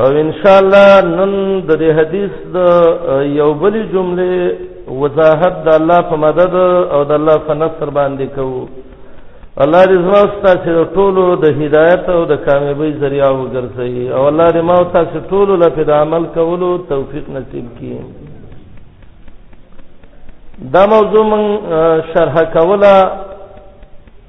او ان شاء الله نن د دې حدیث د یو بلی جمله وضاحت د الله په مدد او د الله په نصر باندې کوو الله دې زما ستاسو د ټولو د هدایت او د کامیابی ذریعہ وګرځي او الله دې ما او تاسو ټولو لپاره د عمل کولو توفیق نصیب کړي دا موضوع من شرح کوله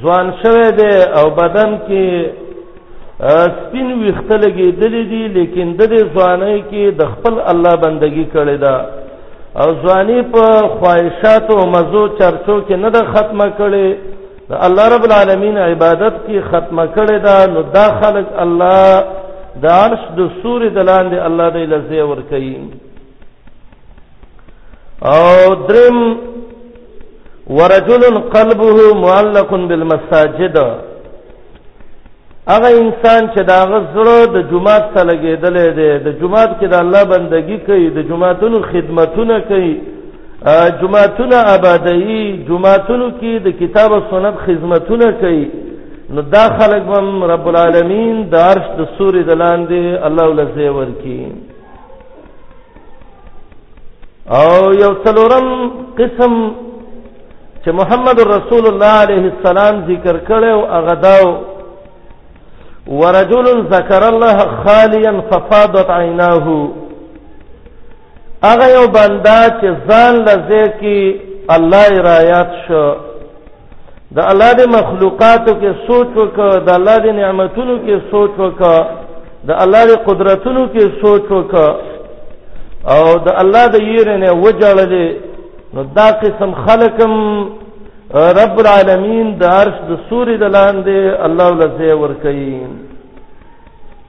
ځوان شوه دی او بدن کې سپین ویخته لګېدلې دي لیکن د دې ځواني کې د خپل الله بندگی کړې ده او ځواني په خواهشات او مزو چرچو کې نه ده ختمه کړې د الله رب العالمین عبادت کې ختمه کړې ده نو دا خلق الله د عرش د سوري دلاندې الله دې لزه ور کوي او درم ورجل قلبه معلق بالمساجد هغه انسان چې دا غزړه د جمعات ته لګېدلې دی د جمعات کې د الله بندگی کوي د جمعاتونو خدمتونه کوي جمعاتونه آبادی جمعاتونو کې د کتاب او سنت خدمتونه کوي نو دا خلک هم رب العالمین د عرش د سوري د لاندې الله ولزه ورکی او یو څلورم قسم چې محمد رسول الله عليه السلام ذکر کړي او هغه داو ورجل ذکر الله خاليا ففاضت عيناه هغه یو بندا چې ځان لزه کې الله را یاد شو د الله د مخلوقاتو کې سوچ وکړه د الله د نعمتونو کې سوچ وکړه د الله د قدرتونو کې سوچ وکړه او د الله د یرنه وجړلې نو دا قسم خلقم رب العالمین د عرش د سوري د لاندې الله ولزه ور کوي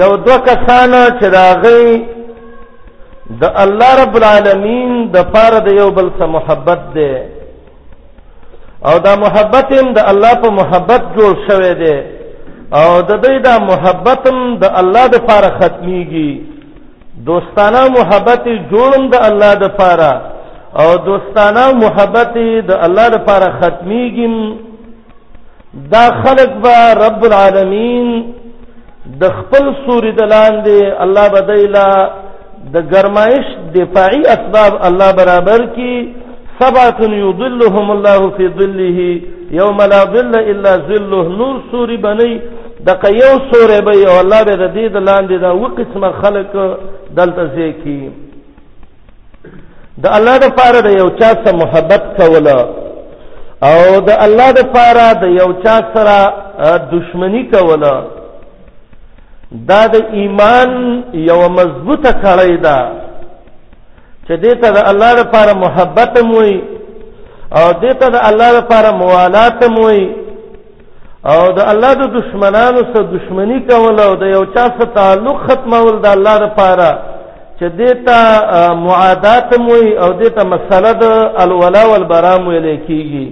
یو دو کسان چې دا غي د الله رب العالمین د پاره د یو بل سره محبت دی او دا محبت هم د الله په محبت جوړ شوی دی او د دې دا محبت هم د الله د پاره ختميږي دوستانه محبت جوړم د الله د پاره او دوستانه محبت د الله د پاره ختميږي دا خلق به رب العالمین د خپل سوري د لاندې الله بدایلا د گرمایش دفاعي اسباب الله برابر کی سبعه یظلهم الله فی ظله یوم لا ظل الا ظله نور سوري بنی د قیو سورې به الله به د دې د لاندې دا و قسمه خلق دلته ځکه د الله د پاره د یو چا سره محبت کول او د الله د پاره د یو چا سره دشمنی کول دا د ایمان یو مضبوطه کړی ده چې دې ته د الله د پاره محبت موي او دې ته د الله د پاره موالات موي او د الله د دشمنانو سره دشمنی کول او د یو چا سره تعلق ختمول د الله لپاره چې دیتا معادات موي او دیتا مسله د الولا والبرا مو لیکيږي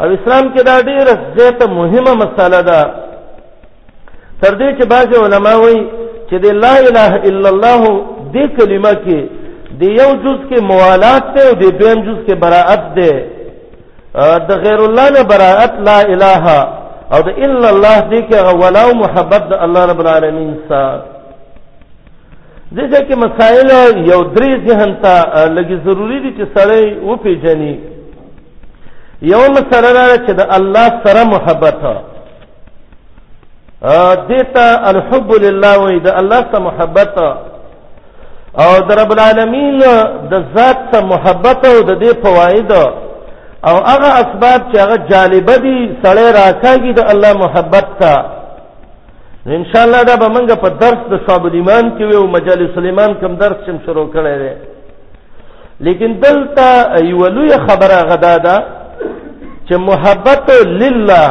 او اسلام کې دا ډیره زیاته مهمه مسله ده تر دې چې بعض علما وایي چې د لا اله الا الله د کلمه کې د یو جز کې موالات ته او د دویم جز کې براءت ده د غیر الله نه براءت لا اله او د الا الله دې کې ولا او محبت د الله رب العالمین سره دغه کې مسائل یو درې ذهن ته لګي ضروری دي چې سړی و پیژني یو مسله را چې د الله سره محبت دیتا الحب لله وې د الله سره محبت او د رب العالمین د ذات سره محبت او د دې فواید او هغه اسباب چې هغه جالب دي سړی راکاږي د الله محبت ته ان شاء الله دا به موږ په درس د صاحب الایمان کې وو مجالس الایمان کوم درس چې شروع کړی دی لیکن دلته یو لوی خبره غدا ده چې محبت لله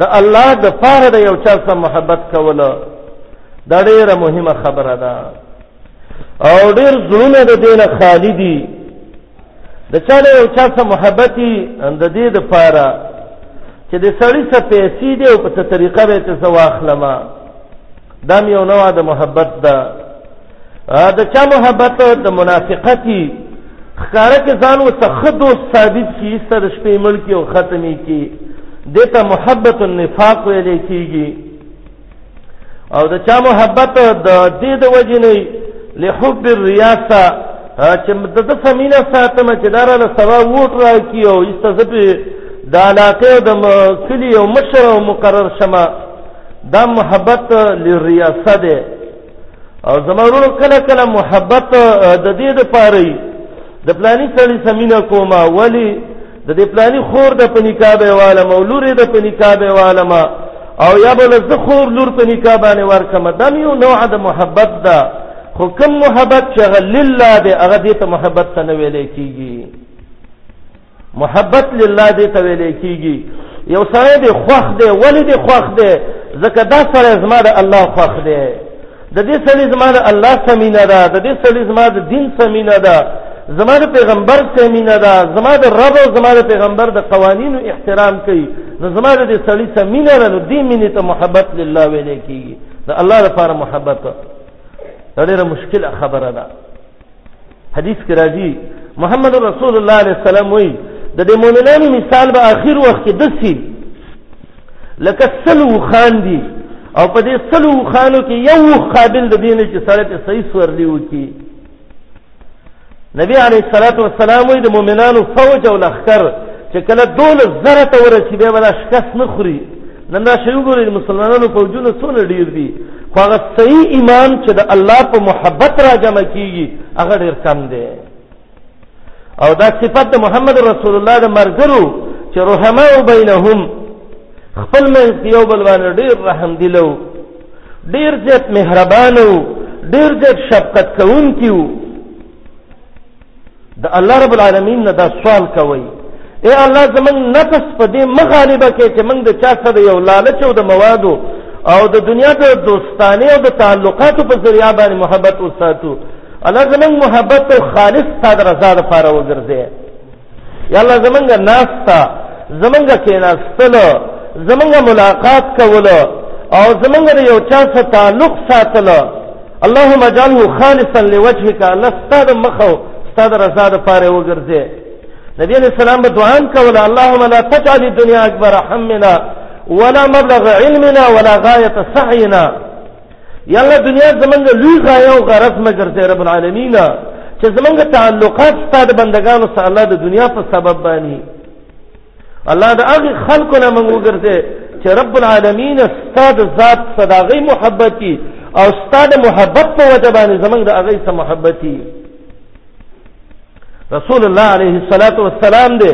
د الله د فار د یو چا سره محبت کوله دا ډیره مهمه خبره ده او ډیر زړونه د دینه خالی دي د چا له یو چا سره محبت د دې د فاره چې د سړی څخه پیسې دی او په څه طریقه به ته واخلمه دا مې یو نوع د محبت ده د چا محبت د منافقتي ښکارا کې ځان و تخدو ثابت کی سر شپې ملکی او ختمي کی دته محبت النفاق ویل کیږي او د چا محبت د دې د وجې نه لحب الرياسه چې د د سمینه ساتم چې دارا له سبا ووټ راکی او ایسته زپی د علاقې د کلی او مشر او مقرر شمه دا محبت لریاسه ده او زمورونو کله کله محبت د دې د پاره د پلاني سړي سمینه کوما ولی د دې پلاني خور د پنیکابه والا مولوري د پنیکابه والا ما او یا بل زخور لور پنیکابه نه ورکم دم یو نوع د محبت ده خو کم محبت شغل لله ده هغه دې ته محبت څنګه ویلې کیږي محبت لله دې ته ویل کېږي یو سړی دې خوښ دی ولې دې خوښ دی ځکه دا سړی زما د الله خوښ دی د دې سړي زما د الله سمینه ده د دې سړي زما د دین سمینه ده زما د پیغمبر سمینه ده زما د رب او زما د پیغمبر د قوانینو احترام کوي نو زما د دې سړي سمینه ده نو دې مینې ته محبت لله ویل کېږي د الله لپاره محبت ډېره مشکله خبره ده حدیث کې راځي محمد رسول الله علیه السلام وایي د دې مؤمنانو مثال به اخر وخت کې دسی لکه سلو خان دی او په دې سلو خانو کې یو قابل د دین چې سره ته صحیح سورلی وکي نبی علیه الصلاۃ والسلام وایي د مؤمنانو فوج او لخر چې کله دول زره ته ورسیږي به ولا شکست نه خوري نن دا شی وګورئ د مسلمانانو فوجونه څونه ډیر دي خو هغه صحیح ایمان چې د الله په محبت را جمع کیږي هغه ډیر کم دی او دا صفت د محمد رسول الله د مرګرو چې رحمه بینهم خپل منځ یو بل باندې ډیر رحم دیلو ډیر زیات مهربانو ډیر زیات شفقت کوونکیو د الله رب العالمین نه دا سوال کوي اے الله زمنګ نفس په دې مغالبه کې چې موږ د چا سره یو لالچ او د موادو او د دنیا د دوستانه او د تعلقاتو په ذریعہ باندې محبت وساتو الله زمنګ محبت او خالص ستاسو رضا لپاره وګرځي یا الله زمنګ ناس تا زمنګ کې ناس تل زمنګ ملاقات کوله او زمنګ یو چا سره تعلق ساتله اللهم اجعله خالصا لوجهك الله ستاد مخو ستاد رضا د پاره وګرځي نبی علیہ السلام به دعا کوله اللهم لا تجعل الدنيا اكبر همنا ولا مبلغ علمنا ولا غايه سعينا یا الله دنیا زمونږ لوی غایه او غرض مګرځي رب العالمین چې زمونږ تعلقات ستاد بندگانو سره الله د دنیا په سبب باندې الله د هغه خلکو نه موږ وګرځي چې رب العالمین ستاد ذات صداغي محبتي او ستاد محبت په وجه باندې زمنګ د هغه سره محبتي رسول الله عليه الصلاه والسلام دې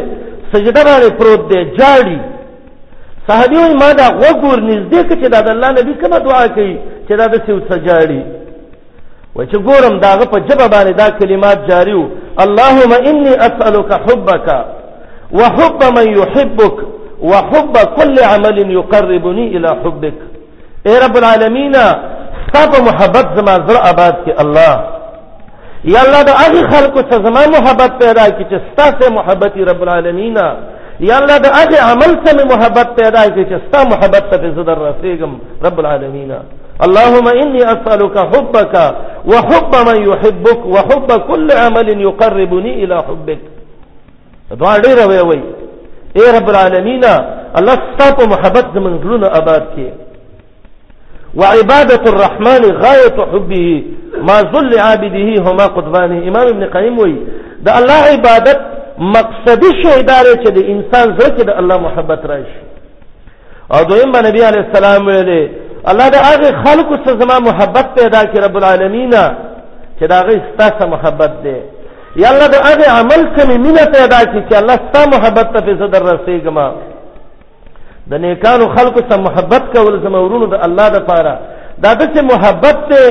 سجده باندې پروت دی جاړي صحابي وي ما دا وګور نږدې کې چې دا د الله نبی کومه دعا کوي چې دا د سیو سجاړي و چې ګورم داغه په جبه باندې دا کلمات جاری وو اللهم انی اسالک حبک وحب من يحبك وحب كل عمل يقربني الى حبك اے رب العالمین ستاسو محبت زما زړه آباد کې الله یا الله د هغه خلکو څخه زما محبت پیدا کی چې ستاسو محبت رب العالمین یا الله د هغه عمل سره محبت پیدا کړي چې ستا محبت ته زه در رسیږم رب العالمین اللهم اني اسالك حبك وحب من يحبك وحب كل عمل يقربني الى حبك دعا ډیر وی وی اے رب العالمین الله ستاسو محبت زمونږ ګلونه آباد کړي وعبادة الرحمن غاية حبه ما ذل عابده هما قطبان امام ابن قیم وی د الله عبادت مقصدی شی دار چې د انسان زړه کې د الله محبت راشي او دویم نبی علی السلام ویلي الله د هغه خلکو سره زما محبت پیدا کړي رب العالمین چې دا غي ستاسو محبت دی یا الله د هغه عمل سره مینه پیدا کړي چې الله ستاسو محبت ته فزدر رسېږم د نیکانو خلکو سره محبت کول زموږ ورونو د الله د پاره دا د څه محبت ته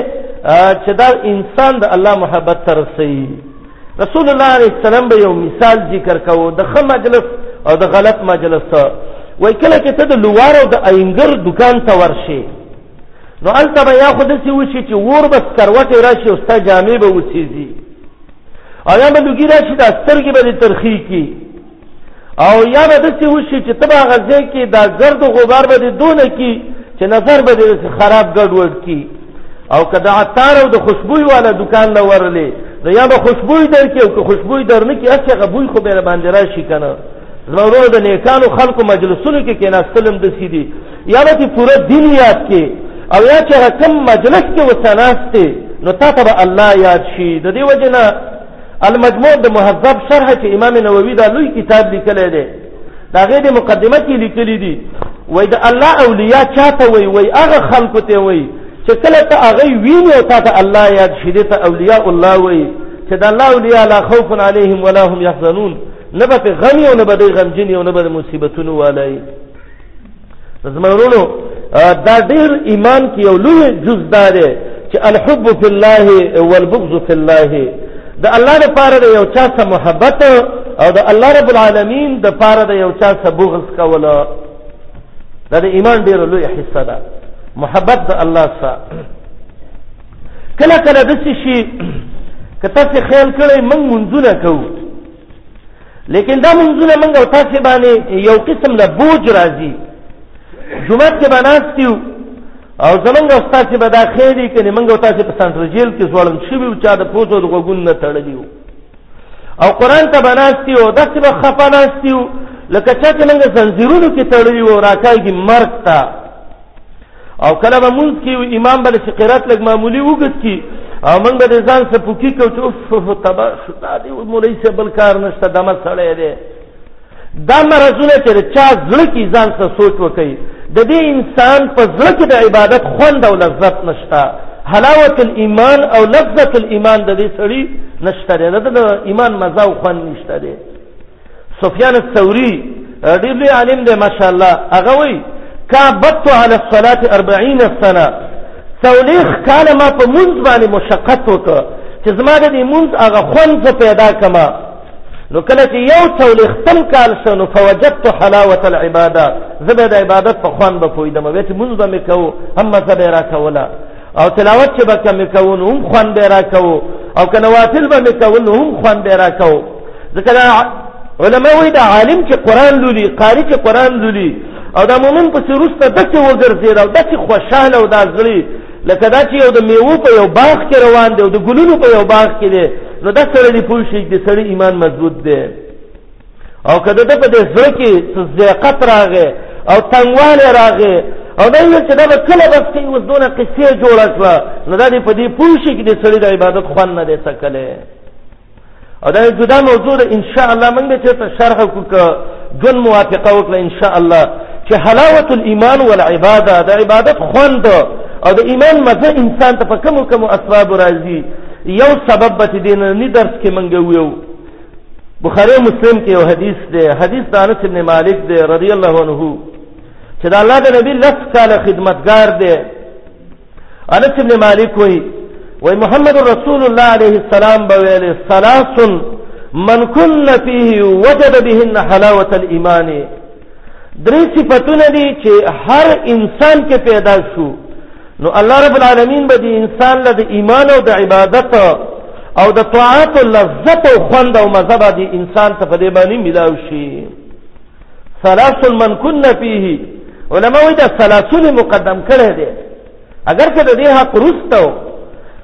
چې دا انسان د الله محبت تر رسي رسول الله عليه السلام به یو مثال ذکر کاوه د خه مجلس او د غلط مجلس وای کله چې ته د لوار او د اینګر دکان ته ورشي نو الته به یا خود سی وشي چې ور بس کروټه راشي او ستا جامې به وچیږي او یا به لګی راشي د سترګې به ترخی کی او یا به دسی وشي چې تبا غزه کې دا زرد غبار به دونه کی چې نظر به خراب ګډوډ کی او کدا عطار او د خوشبوئی والا دکان لا ورلې نو یا به خوشبوئی در کې او که خوشبوئی در نه کې اڅه غبوئی خو به باندې راشي کنه زمونږ د نیکانو خلکو مجلسونو کې کېناستلم د سیدی یا به پوره دین یاد کې او یا چې کم مجلس کې وسناسته نو تا ته الله یاد شي د دې وجه نه المجموع د مهذب شرح چې امام نووي دا لوی کتاب لیکلی دی دا غې د مقدمه کې لیکلی دی وای د الله اولیاء چاته وای وای هغه خلکو ته وای چې کله ته هغه ویني او ته الله یاد شې دې ته اولیاء الله وای چې د الله اولیاء لا خوف علیهم ولا هم يحزنون نه به غم او نه به غمجن او نه به مصیبتونو والای زمونونو دا ډیر ایمان کې یو لوی جز دا دی چې الحب فی الله والبغض فی الله د الله لپاره د یو چا سره محبت او د الله رب العالمین د لپاره د یو چا سره بغض کول دا د ایمان ډیر لوی حصہ ده محبت د الله سره کله کله د شي کته خیال کړي موږ منځونه کوو لیکن دا منځونه موږ او تاسو باندې یو قسم له بوج راځي جمعه کې باندې تیو او زمونږ او تاسو به دا خېری کړي موږ او تاسو په سنټر جیل کې ځوړم شي وي چې دا پوزو د غوګون نه تړلی او قران ته باندې تیو دا څه به خپه نه تیو لکه چې موږ زنجیرونو کې تړلی و راکایږي مرګ ته او کله به مونږ کې امام بل چې قرات لګ معمولی وګت کی او مونږ به ځان څه پوکی کو چې اوف تبا شدا دی مولای سه بل کار نشته دمه سړی دی دا مرزونه چې چا زړه کې ځان څه سوچ وکي د دې انسان په زړه کې د عبادت خوند او لذت نشته حلاوت الايمان او لذت الايمان د دې سړی نشته دی د ایمان مزه او خوند نشته دی سفیان الثوری ډیر لوی عالم دی ماشاءالله هغه وی کابت علی الصلاه 40 سنه څولېخ کاله ما په مونځ باندې مشقت وکړ چې زما د دې مونځ هغه خوند زه پیدا کړم نو کله چې یو څولېختم کال شو نو فوجدت حلاوة العبادات زه به د عبادت په خوند به پوهېدم بیا چې مونځ به مې کوو هم مزه به یې راکوله او تلاوت چې به کم کوو نو هم خوند به را کوو او که نوافل به مې کوو نو هم خوند به را کوو ځکه دا علما وایي دا عالم چې قرآن لولي قاري چې قرآن لولي او دا مؤمن پسې وروسته داسې وګرځېد او داسې خوشحاله او دا زړی لکه دا چې یو د میوو په یو باغ کې روان دی او د ګلونو په یو باغ کې دی نو دا سړی دې پوه شي چې د سړي ایمان مضبوط دی او کده د په دې زړه کې زیقت راغې او تنګواله راغې او دا یو چې دا به کله بس کې اوس دونه قصې جوړ کړه نو دا دې په دې پوښي کې د سړي د عبادت خوان نه دې تکله او دا جدا موضوع ده ان شاء الله موږ به چېرته شرح کو که جن موافقه وکړه ان شاء الله چې حلاوت الايمان والعباده د عبادت خوند او د ایمان مزه انسان ته په کوم کوم اسباب راځي یو سبب به دین نه درس کې منګو یو بخاری او مسلم کې یو حدیث دی حدیث د انس ابن مالک دی رضی الله عنه چې دا الله د نبی لس کال خدمتگار دی انس ابن مالک وایي وای محمد رسول الله علیه السلام به ویل ثلاث من كن فيه وجد بهن حلاوه الايمان درې صفاتونه دي چې هر انسان کې پیدا شو نو الله رب العالمین به دې انسان له ایمان او د عبادت او د طاعت او لذت او خوند او مزه به دې انسان ته په دې باندې ملاو شي ثلاث من كن فيه علماء دا ثلاثون مقدم کړه دي اگر که د دې حق وروسته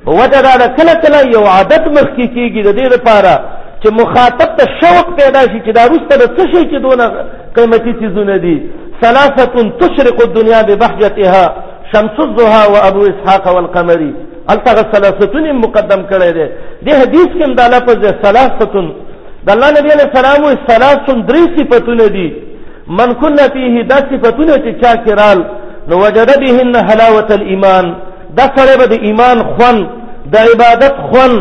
په وجه دا ده کله کله یو عادت مخکې کېږي د دې لپاره چې مخاطب ته شوق پیدا شي چې دا وروسته د څه شي چې دونه قیمتي څیزونه دي ثلاثه تشرق الدنيا ببهجتها شمس الضحى وابو اسحاق والقمري التغ ثلاثتون مقدم کړی دی د حدیث کې دا لفظ ثلاثتون د الله نبی علیہ السلام ثلاث درې صفاتونه دي من کن فيه دا صفتونه چې چا کې رال نو وجد بهن حلاوت الايمان دا سره به د ایمان خون د عبادت خون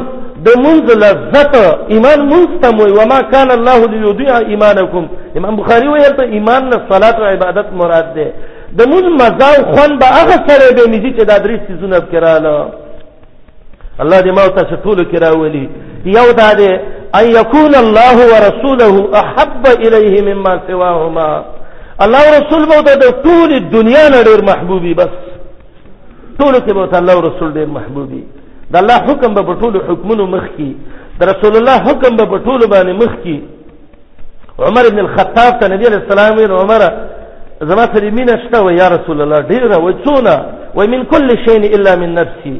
د منځ لذت ایمان مستم وي وما كان الله ليضيع ايمانكم امام بخاري ویل ته ایمان نه صلات او عبادت مراد ده د منځ مزه خون به هغه سره به نږي چې دا درې سيزونه کړهاله الله دې ما او تاسو ټول کې راولي یو دا دې ان يكون الله ورسوله احب اليه مما سواهما الله رسول به د ټول دنیا نه ډېر محبوبي بس ټول کې به الله رسول ډېر محبوبي د الله حکم به ټول حکمونو مخ کی د رسول الله حکم به ټول باندې مخ کی عمر ابن الخطاب ته نبی علیہ السلام ویل عمر زما سره مینه شته و یا رسول الله ډیره و څونه و من کل شین الا من نفسی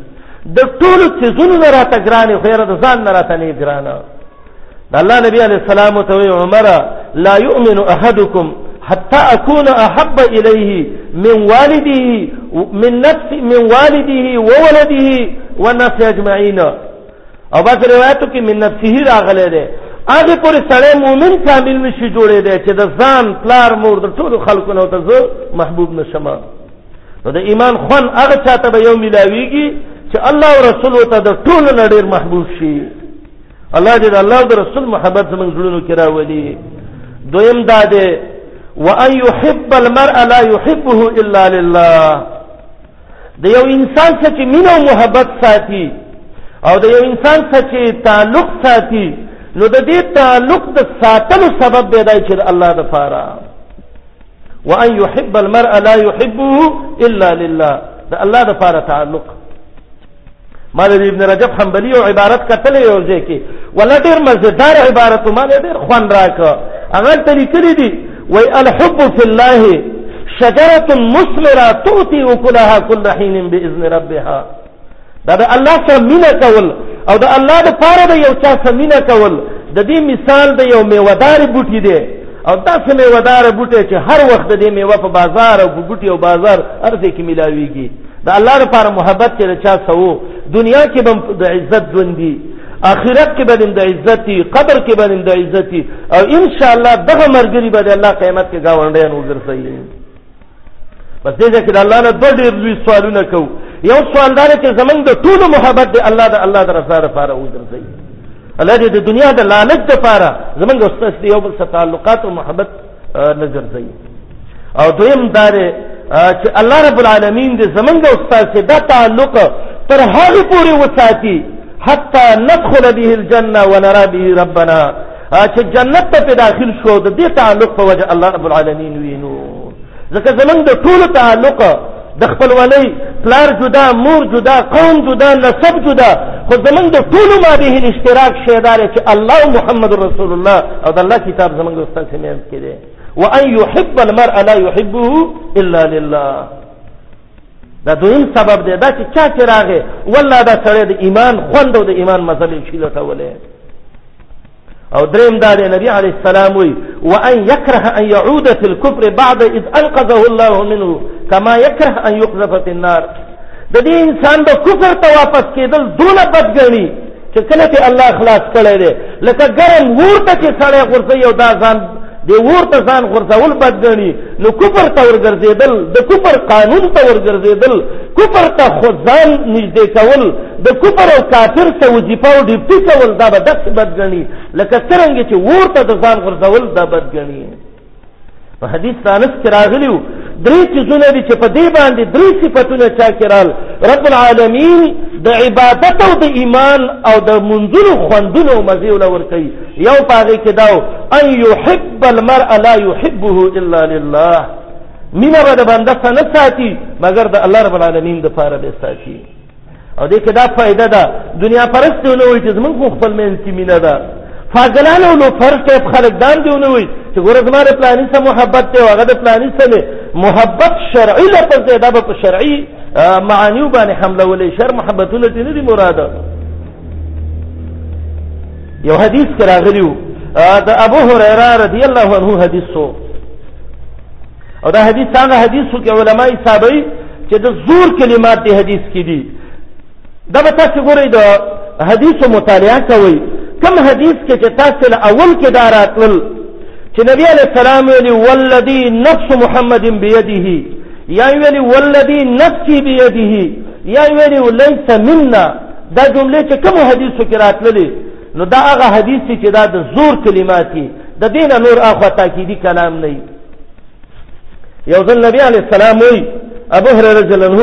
د ټول چیزونو نه راته ګرانه خو یې د ځان نه راته نه ګرانه د الله نبی علیہ السلام ته وی عمر لا یؤمن احدکم حتى اكون احب اليه من والده من نفس من والده وولده والناس اجمعين او بس روایتو کې من نفسه راغلی دی هغه پورې سړی مؤمن کامل نشي جوړې دی چې د ځان پلار مور د ټولو خلکو نه ته زه محبوب نشم نو د ایمان خون هغه چاته به یو ملاویږي چې الله او رسول ته د ټولو نه ډېر محبوب شي الله دې د الله او رسول محبت زموږ زړونو کې راولي دویم دا دی وان يحب المرء لا يحبه الا لله د یو انسان سره چې مینه او محبت ساتي او د یو انسان سره چې تعلق ساتي نو د دې تعلق د ساتلو سبب به دی چې الله د فاره وان يحب المرء لا يحبه الا لله د الله د فاره تعلق ما د ابن رجب حنبلی او عبارت کتلې یو ځای کې ولا ډېر مزیدار عبارت ما ډېر خوان راک هغه ته لیکلي دي وای الحب فی الله شجره مثمره تؤتي اكلها كل حين باذن ربها دا د الله سره مینه کول او د الله د پاره د یو چا سره مینه کول د دې مثال د یو میوهدار بوټي دی او داسې میوهدار بوټي چې هر وخت د دې میوه په بازار او په بوټي او بازار ارزه کې ملاويږي د الله لپاره محبت چې چا سوو دنیا کې به د عزت ژوند دي اخرت کې به د عزت دي قبر کې به د عزت دي او ان شاء الله دغه مرګري به الله قیامت کې گاونډیان وګرځي بس دې ځکه الله نه دوه ډېر لوی سوالونه کو یو سوال دا چې زمنګ د ټولو محبت دی الله د الله د رضا لپاره وګرځي الله دې د دنیا د لالچ لپاره زمنګ استاد یو بل سره تعلقات او محبت نه ګرځي او دویم دا دی چې الله رب العالمین دې زمونږ او ستاسو دا تعلق تر هغه پورې وساتي حتی ندخل به الجنه ونرى به ربنا چې جنت ته په داخل شو د دې تعلق په وجه الله رب العالمین وینو ځکه زمونږ د ټولو تعلق د خپلوانۍ پلار جدا مور جدا قوم جدا نسب جدا خو زمونږ د ټولو ما به اشتراک شی دا دی چې الله محمد رسول الله او د الله کتاب زمونږ او ستاسې منځ کې دی وان يحب المرء لا يحبه الا لله دا دویم سبب دی دا چې چا چې راغی والله دا سړی د ایمان خوند او د ایمان مزلې شي لټولی او دریم دا دی نبی علیه السلام وی وان یکره ان یعود فی الكفر بعد اذ انقذه الله منه کما یکره ان یقذف فی النار د دې انسان د کفر ته واپس کېدل دونه بدګنی چې کله ته الله خلاص کړي لکه ګرم ورته چې سړی غورځي او دا ځان دی ورته ځان خرڅول بد ګڼي نو کفر ته ورګرځېدل د کفر قانون ته ورګرځېدل کفر ته خو ځان نږدې کول د کفر او کافر څخه وظیفه او ډیپټي کول دا به داسې بد ګڼي لکه څرنګه چې ورته د ځان خرڅول دا بد ګڼي په حدیث انس کې راغلی و درې چیزونه دي چې په دې باندې درې صفاتونه چا کې رال رب العالمین د عبادت او د ایمان او د منځونو خوندونو مزې ولور کوي یو پاغي کې داو ان يحب المرء لا يحبه الا لله مینا به د بنده سره ساتي مګر د الله رب العالمین د پاره به ساتي او دې کې دا فائدہ ده دنیا پرست نه وي چې زمونږ خپل مین کې مینا ده فاګلان او نو فرق ټیپ خلک دان دی نه وي چې ګوره زما د پلاني سره محبت دی او هغه د پلاني سره محبت شرعي لپاره دی دا په شرعي معانیو باندې حمله ولې شر محبتونه دې نه دي مراده یو حدیث کې راغلی وو د ابو هريره رضی الله عنه حدیث وو او دا حدیث څنګه حدیث وو کې علماي صاحبې چې د زور کلمات دی حدیث کې دي دا به تاسو ګورئ د حدیث مطالعه کوئ کم حدیث کې چې تاسو له اول کې دا راتل چې نبی علی السلام ویلي والذي نفس محمد بيده یا ویلي والذي نفسي بيده یا ویلي ليس منا دا جملې چې کوم حدیثو کې راتللې نو دا هغه حدیث چې دا د زور کلمات دي د دین نور اخو تاکیدی کلام نه یو ځل نبی علی السلام وی ابو هريره رضی الله عنه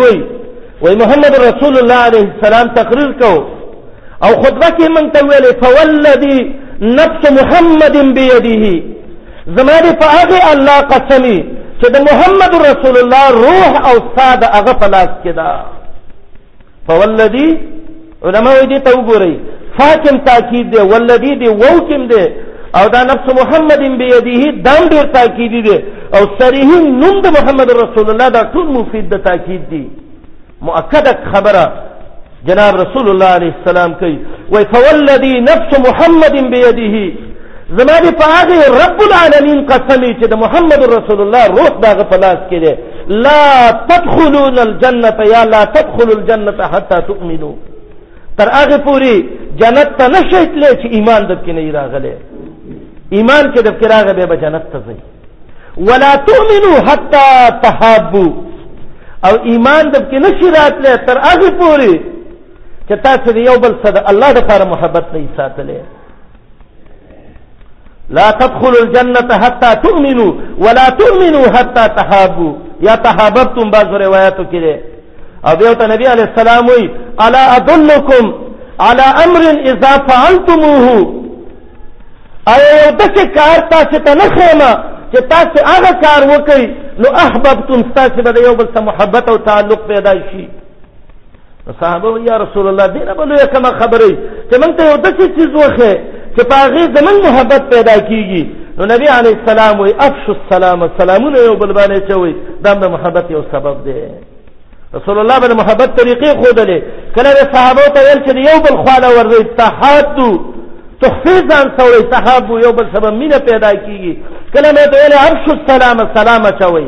وی محمد رسول الله علیه السلام تقریر کو او خطبه کې مونږ ته ویل فوالذي نفس محمد بيده زماره په هغه الله قسمی چې د محمد رسول الله روح او ساده هغه په لاس کې ده فوالذي علماء دې ته وګورئ فاکم تاکید دی ولذي دی وو کم دی او دا نفس محمد بيدیه دام ډیر تاکیدی دی او صریح نوم د محمد رسول الله دا ټول مفید د تاکید دی مؤکد خبره جناب رسول الله علیه السلام کوي وي فوالذي نفس محمد بيدیه زما دې په هغه رب العالمین قسم چې د محمد رسول الله روح داغه په لاس کې دی لا تدخلون الجنه یا لا تدخلوا الجنه حتى تؤمنوا تر هغه پوری جنت ته نشئ تللی چې ایمان د کې نه راغلی ایمان کې د کې راغلی به جنت ته ځي ولا تؤمنوا حتى تحابوا او ایمان د کې نشي راتلی تر هغه پوری چې تاسو یو بل سره الله د لپاره محبت نه ساتلی لا تدخل الجنة حتى تؤمنوا ولا تؤمنوا حتى تحابوا یا تحاببتم بعض روایتو کې ده او دیو ته نبی علی السلام وی الا ادلکم على امر اذا فعلتموه اي یو داسې کار تاسو ته نه خېمه چې تاسو هغه کار وکړئ نو احببتم تاسو به یو بل سره محبت او تعلق پیدا شي صحابه وی یا رسول الله دینه بلو یا کما خبرې چې موږ ته یو داسې چیز وخه چې په هغه زمون محبت پیدا کیږي نو نبی علی السلام وی افش السلام سلامونه یو بل باندې چوي دا د محبت یو سبب دی رسول الله باندې محبت طریقې خودلې کله صحابه ته ویل چې یو بل خاله ورې تحادو تحفی ځان سوې صحاب یو بل سبب مینه پیدا کیږي کله مې ته ویل عرش السلام سلام چوي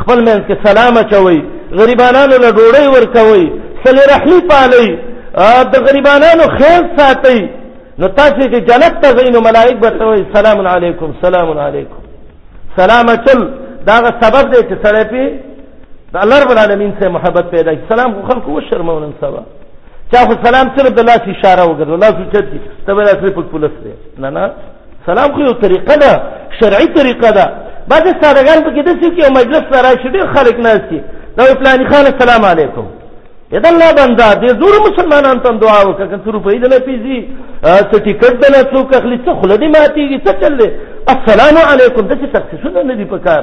خپل منځ کې سلام اچوي غریبانانو له ډوړی ورکوي سل رحمی پالي د غریبانانو خیر ساتي نو تاسو چې جنت ته ځئ نو ملائک به وایي سلام علیکم سلام علیکم سلام اچل دا سبب دی چې سړی په د الله رب العالمین سره محبت پیدا کی سلام خو خلکو وشرمول نن سبا چا خو سلام صرف د لاس اشاره وګرځول لاس چت ته به تاسو په پولیس نه نه سلام خو یو طریقه ده شرعي طریقه ده بعضې سادهګان پکې داسې وکړي او مجلس ته راشي ډېر خلک ناست دي دا وایي فلاني خان السلام علیکم یا د الله بنده دې زور مسلمانان ته دعا وکړه که څه روپۍ دله پیزي څه ټیکټ دله څوک اخلي څه خوله دې ماتېږي څه چل دی السلام علیکم داسې تخصیصونه نه دي په کار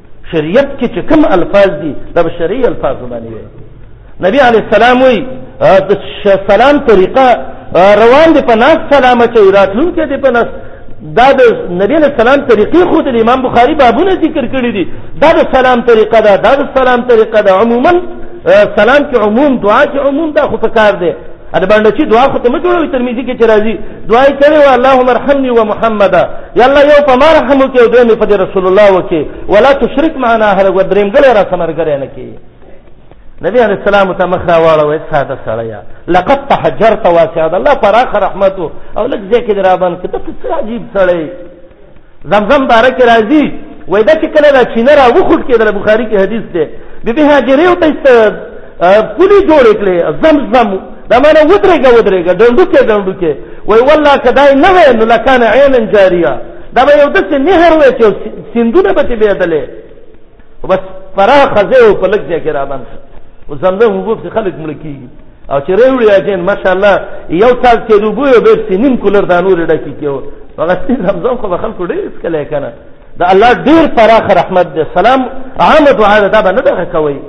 شریعت کې چې کوم الفاظ دي دا په شرعي الفاظو باندې وي نبی علی السلام وی د سلام طریقه روان دي په ناس سلام چې راتلونکي دي په ناس دا د نبی علی السلام طریقې خو د امام بخاری بابونه ذکر کړی دي دا د سلام طریقه ده دا د سلام طریقه ده عموما سلام کې عموم دعا کې عموم دا خو پکار دی د باندې چې دعا خو ته مې جوړوي ترمذی کې چې راځي دعا یې کړې و اللهم ارحمني ومحمد یا الله یو په ما رحم وکې او دوی مې په رسول الله وکې ولا تشرک معنا هر و دریم ګل را سمرګره نه کې نبی علیہ السلام ته مخ را واړوي ساده سړیا لقد تحجرت واسع الله پراخ رحمت او لږ ځکه درابن کې ته څه عجیب سړی زمزم بارک راضی وای دا چې کله دا چینه را وخوټ کېدل بخاری کې حدیث دی بی بی هاجرې او تست پولی جوړ کړې زمزم دا معنی ودرېګه ودرېګه ډنډو کې ډنډو کې وای والله کدای نه وې نو لکان عین جاریه دا به یو داسې نهر وې چې سندونه به تبېدلې او بس فراخ ځای او په لږ ځای کې را باندې او زمزم وګور چې خلک مړ کیږي او چې ریوړي اجین ماشاءالله یو تاز کې دوبو یو به سینم کولر د نور ډکی کیو هغه چې زمزم خو خلکو ډیر سکلای کنه دا الله ډیر فراخ رحمت دې سلام عام دعا دا به نه دغه کوي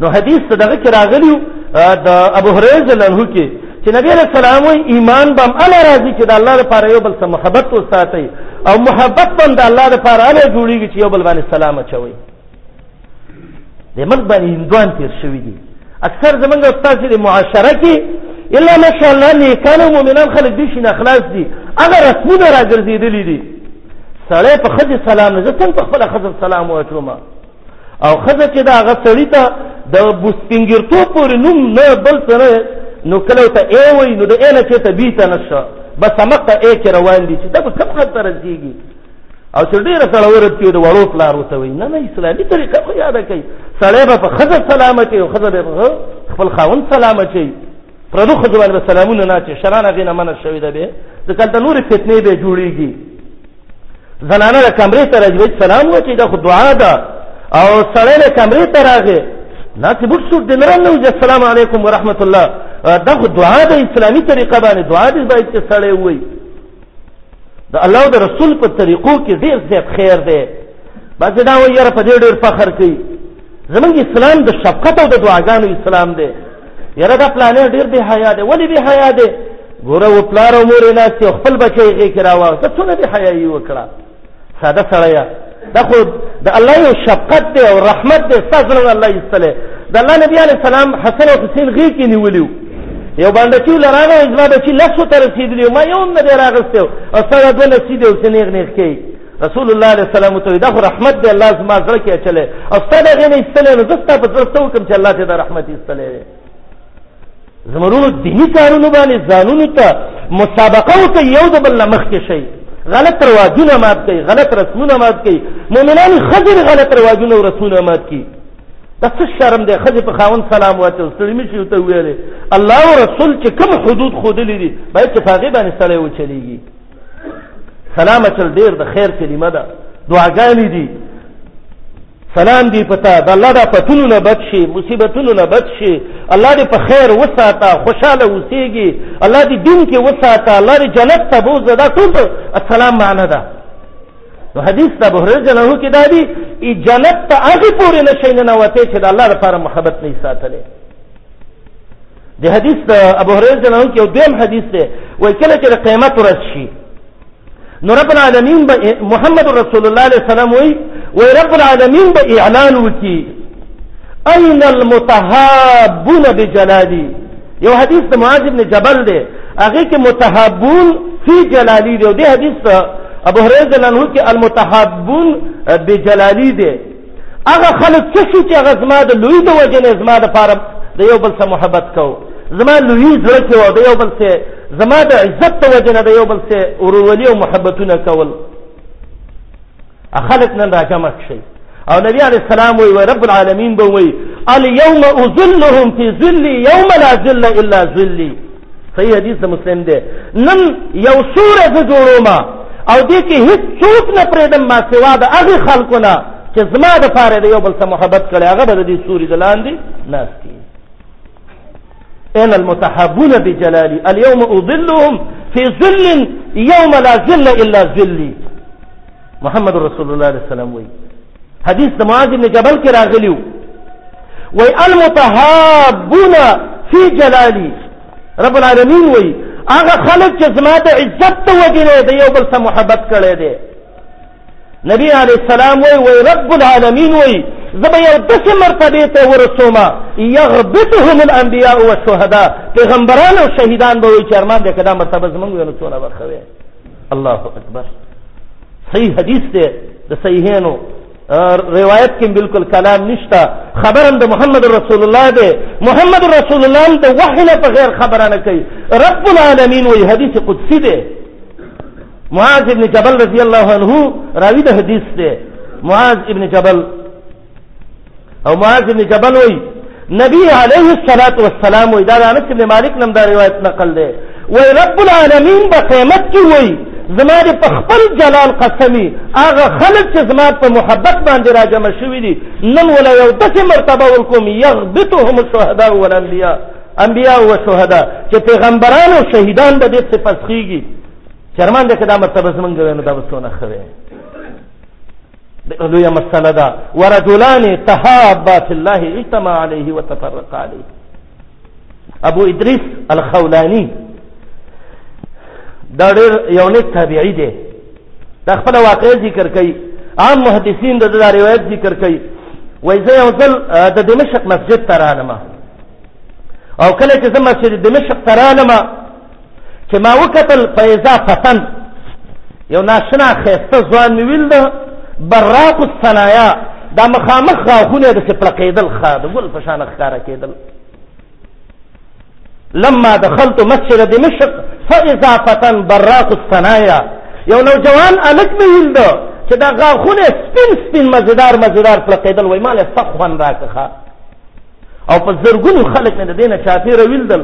نو حدیث ته دغه کې راغلی د ابو هريره رضی الله عنه کې چې نبی علیہ السلام وی ایمان بم الله راضي چې د الله لپاره یو بل سره محبت وساتي او محبت بم د الله لپاره اله جوړیږي چې یو بل باندې سلام اچوي د مرګ باندې هندوان تیر شوی دي اکثر زمونږ استاد چې معاشره کې الا ماشاءالله نیکان او مؤمنان خلک دي شي اخلاص دي هغه رسمونه راګرځېدلې دي سړی په خځه سلام نه ځکه په خپل خځه سلام واچوم او خزه چې دا هغه سړی ته د بوستینګرتو پورې نوم نه بل سره نو کله ته ای وای نو د ای نه چې ته بی ته نشه بس مکه ای کې روان دي چې دا په کوم خطر رسیږي او چې ډیره سره ورته د وړو پلار وته وای نه نه اسلامي طریقه خو یاد کړئ سړی به په خزه سلامت او خزه به خپل خاون سلامت شي پردو خزوان به سلامونه نه چې شرانه غینه منه شوی ده به ځکه د نور فتنې به جوړیږي زنانه کمرې ته راځي سلام وکړي دا خو دعا ده او سړی له کمرې ته راغی ناسې بوټ سوټ دې نه رانوځي السلام علیکم ورحمت الله دا خو دعا ده اسلامي طریقه باندې دعا دې باید چې سړی ووایي د الله او د رسول په طریقو کې ډېر زیات خیر دی بعضې دا وایي یاره په دې ډېر فخر کوي زمونږ اسلام د شفقت او د دعاګانو اسلام دی یره دا پلانې ډیر به حیا دی ولی به حیا دی ګوره و پلار او مور نه چې خپل بچي غي کراوه ته څونه به حیا یې وکړه ساده سړی دا خو د الله یو شفقت دی او رحمت دی ستاسو نه الله یستله د الله نبی علی السلام حسن او حسین غي کې نیولیو یو باندې چې لراغه ځما بچي لاسو تر رسیدلی ما یو نه دی راغستو او سره دوه لسی دی او سنیغ نیغ کوي رسول الله عليه السلام ته دا خو رحمت دی الله زما زړه کې اچلې او ستاسو غي نه استلې نو زستا په زړه ته وکم چې الله ته دا رحمت استلې زمرونو دینی کارونو باندې ځانونو ته مسابقه او ته یو د بل مخ کې شي غلط رواجونه مات کوي غلط رسمونه مات کوي مؤمنان خزر غلط رواجونه او رسمونه مات کوي دا څه شرم دی خځه په خاون سلام واچو ستړي مشي ته ویلې الله او رسول چې کوم حدود خودلې دي باید چې فقې باندې سره و چلیږي سلام اچل ډیر د خیر کلمه ده دعاګانې دي سلام دی پتا د الله د پتونو نه بچ شي مصیبتونو نه بچ شي الله دې په خیر وساته خوشاله اوسېږي الله دې دین کې وساته الله دې جنت ته بوزه دا ټول السلام معنی ده نو حدیث د ابو هريره جنه کې دا دی ای جنت ته هغه پورې نشي نه وته چې د الله لپاره محبت نه ساتلې د حدیث د ابو هريره رضی الله عنه یو دیم حدیث دی وای کله چې قیامت ورځ شي نو رب العالمین به محمد رسول الله علیه السلام وای وای رب العالمین به اعلان وکي اين المتهابون بجلالي یو حدیث د معاذ ابن جبل دی هغه کې متهابون فی جلالی دی او دی حدیث ابو هريره رضی الله عنه کې المتهابون بجلالی دی هغه خلک څه شو چې هغه زما د لوی د وجې نه زما دپاره د یو بل سره محبت کوو زما لوی زړه کې وه د یو بل سره زما د عزت د وجې نه د یو بل سره ورورولي او محبتونه کول خلک نن راجمع شي او نبی علیه السلام وی رب العالمین به وی الیوم اذلهم فی ذلی یوم لا ذل الا ذلی صحیح حدیث د مسلم دی نن یو سوره زه جوړوم او دې کې هیڅ څوک نه پرېدم ما سوا د هغه خلکو نه چې زما د پاره د یو بل سره محبت کړي هغه به د دې سوري د لاندې ناشتي انا المتحبون بجلالي اليوم اظلهم في ظل يوم لا ظل الا ظلي محمد رسول الله صلى الله عليه وسلم وي حدیث د معاذ بن جبل کې راغلیو وای المتحابون فی جلالی رب العالمین وای هغه خلک چې زما د عزت ته وجنه دی یو بل سره محبت کړي دي نبی علی السلام وای وای رب العالمین وای زبا یو دس مرتبه ته ورسوما یغبطهم الانبیاء والشهداء پیغمبران او شهیدان به وی چرمان دې کدا مرتبه زمونږ ونه څونه ورخوي الله اکبر صحیح حدیث دی د صحیحینو روایت کې بالکل کلام نشته خبرم د محمد رسول الله دی محمد رسول الله د وحی نه په غیر خبره نه کوي رب العالمین وی حدیث قدسی دی معاذ ابن جبل رضی الله عنه راوی د حدیث دی معاذ ابن جبل او معاذ بن جبل وی نبی علیه الصلاۃ والسلام وی دا انس بن مالک نم دا روایت نقل دی وی رب العالمین به قیامت کې وی زما د په خپل جلال قسمی هغه خلک چې زما په محبت باندې راجمع شوي دي نن ولا یو داسې مرتبه ورکوم یغبطهم الشهداء والانبیاء انبیاء او شهدا چې پیغمبران او شهیدان به دې څه پسخیږي چرمان دې کدا مرتبه زمونږ نه دا وسونه خره دغه لویه مسله ده ورجلان تهابا فی الله اجتمع علیه وتفرق علیه ابو ادریس الخولانی دا ډېر یو نیک تابعی دی دا خپل واقع ذکر کوي عام محدثین د دا روایت ذکر کوي وای زه یو ځل د دمشق مسجد ته رالم او کله چې زه مسجد دمشق ته رالم چې ما وکتل فیضا فتن یو ناشنا خیسته ځوان مې ویل ده براق الصنایا دا مخامخ غاښونه د څه پړقېدل ښه د ګل په شان ښکاره کېدل لما دخلت مسجد دمشق فاذا فتن براق الصنایا یو نوجوان الک مې ویل ده چې دا غاښونه سپین سپین مزیدار مزیدار پړقېدل وای مال سخوان راکخه او په زرګونو خلک مې د دې نه چاپېره ویلدل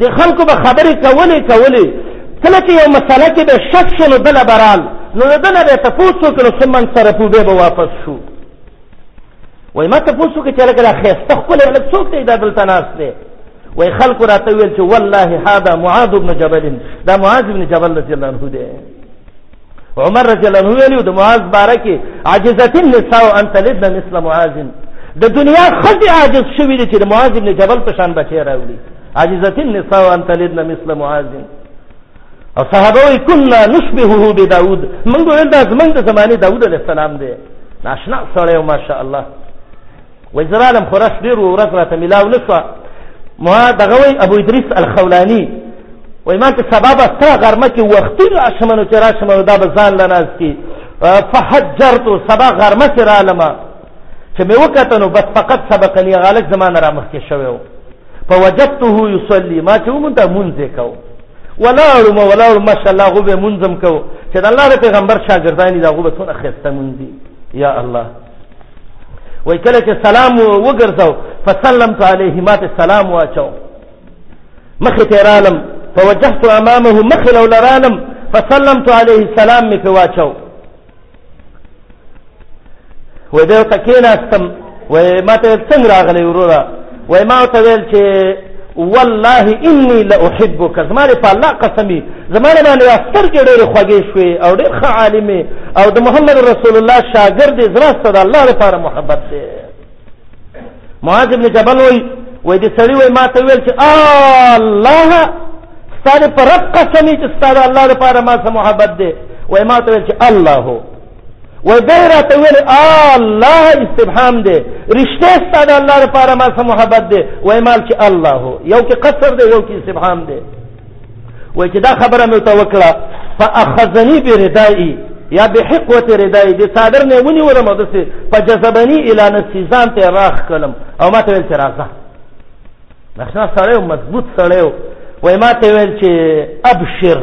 د خلکو به خبرې کولې کولې کله چې یو مسله کې به شک شو نو دله به رال نو د ده نه به یې تپوس وکړو څه من سره پو بیا به واپس شو وایي ما تپوس وکړو چې هلکه دا ښایسته ښکلی هلک څوک دی دا دلته ناست دی وای خلکو راته ویل چې والله هذا معاذ بن جبل دا معاذ بن جبل رضی الله عنه دی عمر رضی الله عنه ویلو د معاذ بارکه عاجزت النساء ان تلد مثل معاذ د دنیا خدي عاجز شوی دی چې د معاذ ابن جبل په شان بچی راوړي عاجزت النساء ان تلد مثل معاذ او صحابه کنا نشبهه بداود من ګوند د زمنګ د زمانه داوود علیه السلام دی ناشنا سره ماشاء الله وای زه رالم خو رس ډېر و ورځ راته میلاو نه شوه ما دغه وای ابو ادریس الخولاني وای ما چې سبا به ستا غرمه کې وختي راشم نو چې راشم نو دا به ځان له ناست کي فحجرتو سبا غرمه کې رالم چې مې وکته نو بس فقط سبقني غالک زمانه را مخکې شوی و فوجدته يصلي ما چې ومنت منځ کو ولاړم ولاړم ماشاء الله غو به منظم کو چې د الله پیغمبر شاګردانی دا غو به څونه خسته منځي یا الله وای کله چې سلام وګرځاو فسلمت عليه ما ته سلام واچو مخ ته رالم فوجهت امامه مخ لو لرالم فسلمت عليه سلام می په واچو وای دا تکیناستم وای ما ته څنګه راغلی وروره وای ما ته ویل چې والله انی لاحبک زماره په الله قسمی زماره باندې استر کې ډېر خوږې شوې او ډېر ښه عالم او د محمد رسول الله شاګرد زراسته د الله لپاره محبت دی معاذ ابن جبل وای وای دې سړی وای ما ته ویل چې الله ستاره پر رب قسمی چې ستاره الله لپاره ما سره محبت دی وای ما ته ویل چې الله و دې راته ویل الله استبهام دی رښتیا ستاسو الله لپاره ما سره محبت دی وای مال چې الله یو کې قصر دی یو کې استبهام دی وای چې دا خبره مې ته وکړه فاخذني بردائي یا بحقوت ردائي د صادر نه ونی ورم د سه فجذبني الى نسيزان ته راخ کلم او ما ته ویل چې راځه نشنا سړی و مضبوط سړی و وای ما ته ویل چې ابشر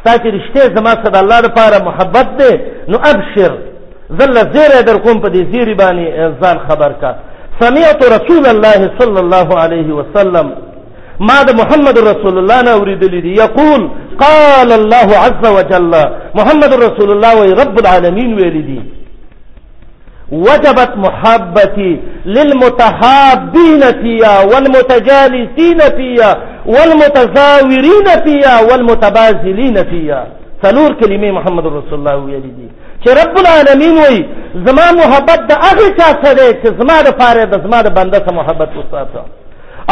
ستا چې رښتیا زما سره د الله لپاره محبت دی نو ابشر زه له زیری در کوم په دې زیري باندې ځان خبر کا سمعت رسول الله صلی الله علیه وسلم ما د محمد رسول الله نه اوریدلی دی یقول قال الله عز وجل محمد رسول الله وی رب العالمین ویلی دی وجبت محبتي للمتحابين فيها والمتجالسين فيها والمتزاورين فيها والمتبازلين فيها څلور کلمې محمد رسول الله ویلي دي چې رب العالمین وای زما محبت د هغه چا سره چې زما د پاره د زما د بنده سره محبت وساته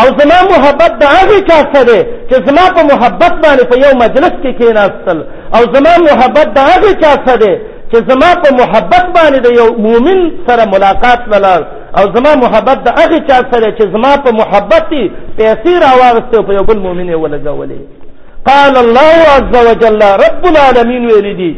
او زما محبت د هغه چا سره دی چې زما په محبت باندې په یو مجلس کې کېناستل او زما محبت د هغه چا سره دی چې زما په محبت باندې د یو مؤمن سره ملاقات لاله او زما محبت د هغه چا سره چې زما په محبت پیسې راوغسته په یو بل مؤمن ولګولې قال الله عز وجل رب العالمین ویل دي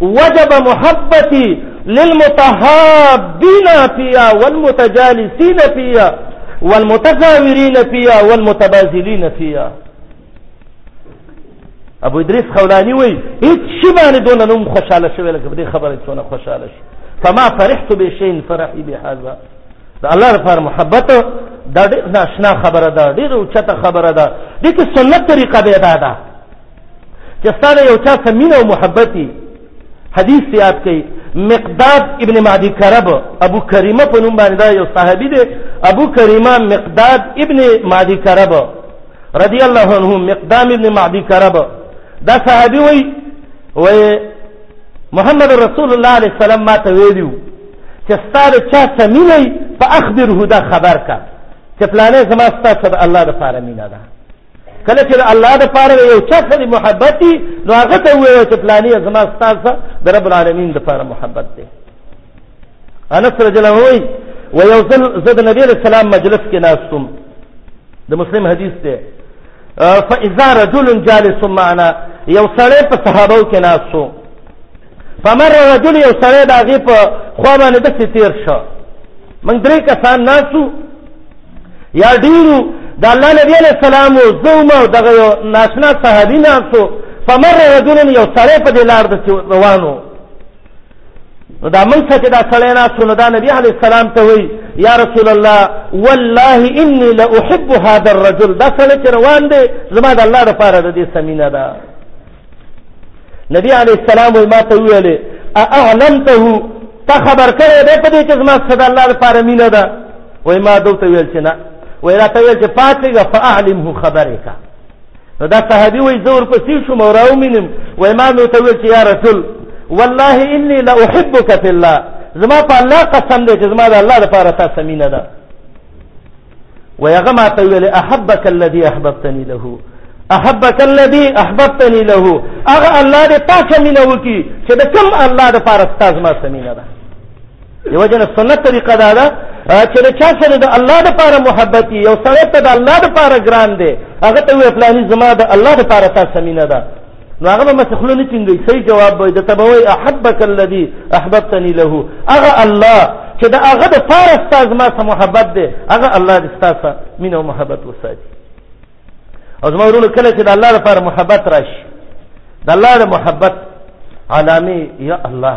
وجب محبتي للمتحابين فيها والمتجالسين فيها والمتزاورين فيها والمتبازلين فيها ابو ادریس خولانی وی هیڅ شی باندې دون نوم خوشاله شوی لکه دې خبره څونه خوشاله شي فما فرحت بشین فرحی بهذا دا الله لپاره محبت دا ډېر ناشنا خبره ده ډېر اوچته خبره ده دې کې سنت طریقه به ادا ده چې ستانه یو چا سمینه او محبتي حدیث یاد کړي مقداد ابن معدی کرب ابو کریمه په نوم باندې دا یو صحابي دی ابو کریمه مقداد ابن معدی کرب رضی الله عنه مقدام ابن معدی کرب دا صحابي وای وای محمد رسول الله علیه السلام ما ته ویلو چې ستاره چا سمینه په اخبره دا خبر کا چې پلانې زما ستاسو الله د فارمینه ده کله چې الله د پاره یو چا سره محبت دي نو هغه ته وایي چې پلاني زما ستاسو د رب العالمین د پاره محبت دي انس رضی الله وایي و یو ځل زه د نبی رسول الله مجلس کې ناستم د مسلم حدیث دی فاذا رجل جالس معنا یو سړی په صحابه کې ناستو فمر رجل یو سړی د هغې په خوا باندې داسې تېر شو موږ درې کسان ناسو یا ډېرو د الله نبي علیه السلام و زه وم او دغه یو ناشنا صحابي ناستو فمر رجل یو سړی په دې لار داسې روان و نو دا موږ څه چې دا سړی ناستو نو دا نبي علیه السلام ته وایي یا رسول الله والله انی لاحب هذا الرجل دا سړی چې روان دی زما د الله لپاره د دې سمینه ده نبی علیه السلام وایي ما ته وویلې اعلمته تا خبر کړی دی په دې چې زما څه د الله لپاره مینه ده وایي ما ده ته ویل چې نه وایي راته ویل چې پاڅېږه فاعلمه خبرې کا نو دا صحابي وایي زه ورپسې شوم او راومینم وایي ما مې ته ویل چې یا رسول والله انی لا احبک فی الله زما په الله قسم دی چې زما د الله لپاره تاسو مینه ده ويغه ما ته ویل احبک الذي احببتني له احبک الذي احببتني له اغه الله دې تا څه مينه وکي چې د کوم الله د پاره ستاز ما سمينه ده یو جن سنت طریقه دا ده چې د چا سره د الله د پاره محبت یو سره ته د الله د پاره ګران دی هغه ته وی پلاني زما د الله د پاره تا سمينه ده نو هغه به مسخلو نه ټینګي صحیح جواب به د تبوي احبک الذي احببتني له هغه الله چې دا هغه د فارس تاز ما سره محبت دی هغه الله دې ستاسو مين او محبت وساتي او زما ورونو کله چې د الله لپاره محبت راشي د الله د محبت علامه یا الله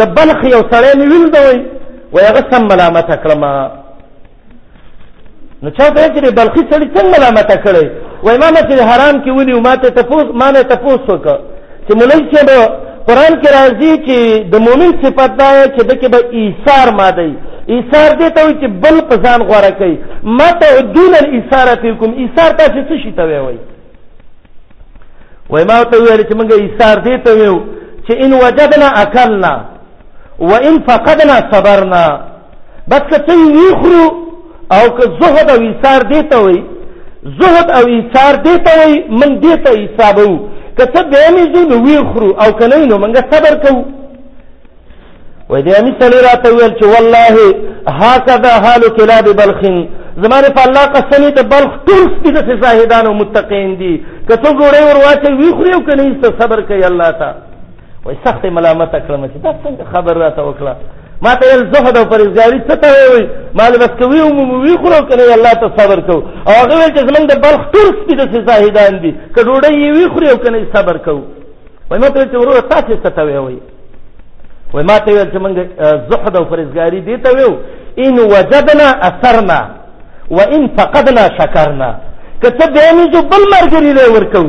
د بلخ یو سړی مې ویل دی وایي هغه سم ملامته کړم نو چا ته چې د بلخي سړي څنګه ملامته کړی وایي ما مسجد حرام کې ونیو ما ته تپوس ما نه تپوس وکړ چې مولوي صاحب قرآن کې راځي چې د مؤمن صفت دا چې د کې به ایثار ماده ایثار دې ته وي چې بل په ځان غوړه کوي ما ته دون الاثاره فیکم ایثار تاسو څه شي ته وایي وای ما ته ویل چې موږ ایثار دې ته ویو چې ان وجدنا اکلنا وان فقدنا صبرنا بس که څه ویخرو او که زهد او ایثار دې ته وی زهد او ایثار دې ته وی من دې ته حسابو که څه به مې زو نو ویخرو او کنه نو موږ صبر کوو وای دی امي سړی راته ویل چې والله هکذا حال کلاب بلخ زماره په الله قسم ته بلخ ټول سپي د زاهدان او متقین دي کته ګوره ور واچي وی خوري او کني ست صبر کوي الله تا وای سخت ملامت کړم چې دا څنګه خبر راته وکړه ما ته ول زهد او پرزګاری څه ته وای مال بس کوي او مو وی خورو کني الله ته صبر کو او هغه ول چې زمنګ د بلخ ټول سپي د زاهدان دي کډوړې وی خوري او کني صبر کو وای ما ته چې ورور تاسو څه ته وای وای ما ته ویل چې موږ زهد او فرزګاری دی ته ویو ان وجدنا اثرنا وان فقدنا شکرنا کته به نه جو بل مرګری له ورکو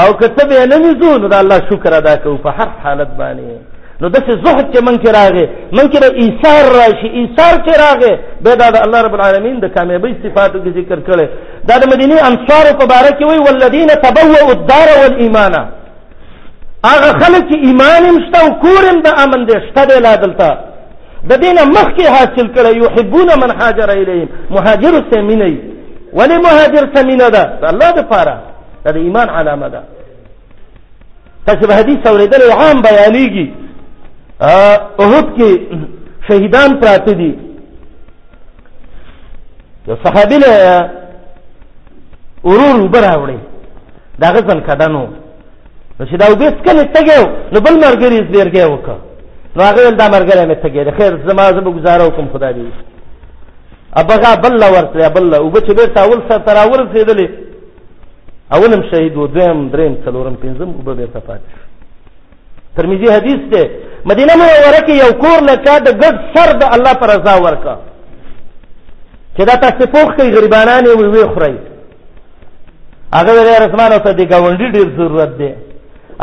او کته به نه نزو نو د الله شکر ادا کو په هر حالت باندې نو داسې زهد چې من کې راغې من کې به ایثار راشي ایثار چې راغې به دا د الله رب العالمین د کامیابی صفاتو کې ذکر کړي دا د مدینه انصار په باره کې وی والذین تبوؤوا الدار والایمان هغه خلک چې ایمان هم شته او کور هم د امن دی شته دی لا دلته د دینه مخکې حاصل کړی یحبون من هاجر الیهم مهاجر څه مینه وي ولې مهاجر څه مینه ده د الله دپاره دا د ایمان علامه ده تاسو به حدیث اورېدلی عام بیانېږي احد کې شهیدان پراته دي یو صحابي له ورور اوبه راوړې دا غزل کډنو نو چې دا وبېس کله تګو نو بل مرګري زیرګه وکړه نو هغه ول دا مرګره مې تګې د خیر زما زما گزارو کوم خدای دې ابغا بل ورته بل او بچ به تاول سره تر اول سیدلې اولم شهید و دویم دریم څلورم پنځم او به به تفاعل ترمذی حدیث دی مدینه منوره کې یو کور لکه د ګډ سر د الله پر رضا ورکا چې دا تاسو پوښ کوي غریبانان یې وی خوري هغه له رسمان او ته د گاونډي ډیر ضرورت دی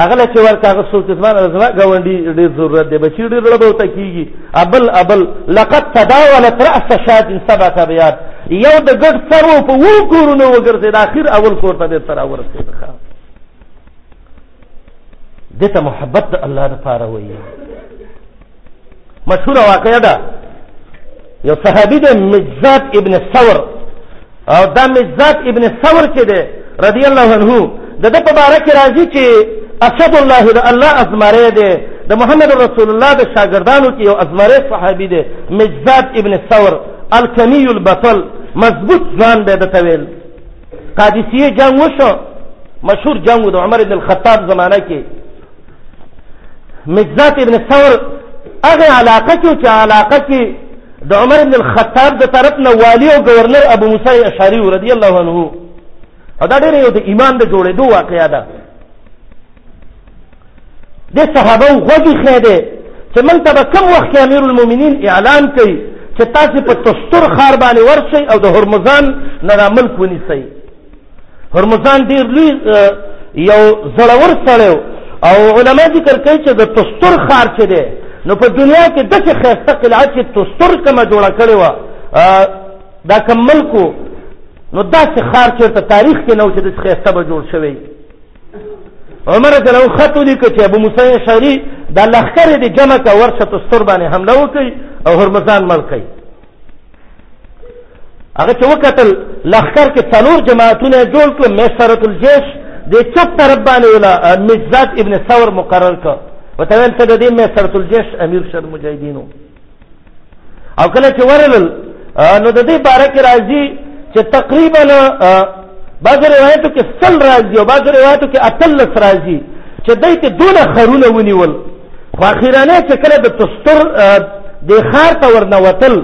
هغه له چې ورکا هغه څو قسمان رسمان گاونډي ډیر ضرورت دی بچی ډیر لړبو ته کیږي ابل ابل لقد تداولت راس شاد سبع تبيات یو د ګډ سر په وو کورونو وګرځي د اخر اول کور ته د تر اورسه دته محبت د الله لپاره وایي مشهوره واقعه ده یو صحابي ده مزاد ابن ثور او دا مزاد ابن ثور چې ده رضی الله عنه د ده په باره کې راځي چې اسد الله د الله ازمره ده د محمد رسول الله د شاګردانو کې یو ازمره صحابي ده مزاد ابن ثور الکمی البطل مضبوط ځان به د تویل قادسیه جنگ وشو مشهور جنگ د عمر ابن الخطاب زمانہ کې مجزات ابن ثور هغه علاقه کې چې علاقه کې د عمر ابن الخطاب د طرف نه والی او گورنر ابو موسی اشعری رضی الله عنه دا ډېر یو د ایمان د جوړېدو واقعیا ده د صحابه غوږی خېده چې موږ ته به کم وخت کې امیر المؤمنین اعلان کوي چې تاسو په تستر خار باندې ورشئ او د هرمزان نه را ملک ونیسئ هرمزان ډیر لوی یو زړور سړی او علما ذکر کوي چې د تستر خار چې دی نو په دنیا کې دغه خسته قلعه چې تستر کمه جوړه کړې و دا کم ملکو نو داسې خار چېرته تاریخ کې نه و چې داسې ښایسته به جوړ شوی عمر رضی الله عنه خط لیکه چې ابو موسی شری د لخر د جمع کا ورشه تستر باندې حمله وکړي او هرمزان مړ کړي هغه چې وکتل لخر کې څلور جماعتونه جوړ کړ میسرۃ الجیش د چپ طرف باندې ولا مزات ابن ثور مقرر کړ وتویل ته د دې میسرۃ الجیش امیر شر مجاهدینو او کله چې ورلل نو د دې باره کې راځي چې تقریبا بعض روایتو کې سل راځي او بعض روایتو کې اتلس راځي چې دای ته دونه خرونه ونیول خو اخیرانه چې کله د تستر د خار ته ورنوتل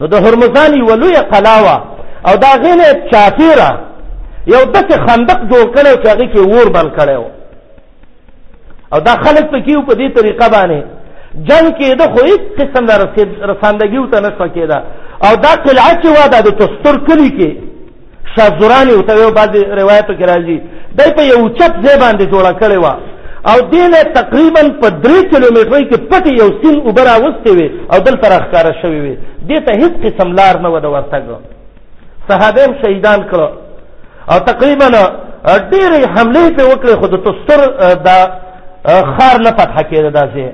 نو د هرمزان یو لوی قلاوه او دا غینه چافیره یو دته خندق جوړ کړو چې هغه کې ور بل کړو او دا خلک په کیو په دې طریقه باندې جنگ کې د خو هیڅ قسم د رساندګي او تنس کېده او دا قلعه چې واده د تستر کلی کې شازورانی او ته یو بعض روایتو کې راځي دای په یو چت ځای باندې جوړه کړې و او دینه تقریبا په 3 کیلومترۍ کې پټ یو سین وبراوستې وي او دلته راخاره شوی وي دته هیڅ قسم لار نه و د ورتګو صحابه هم شهیدان کړو او تقریبا ډېرې حملې په وکړې خو د تستر د خار نه فتح کېده دا ځای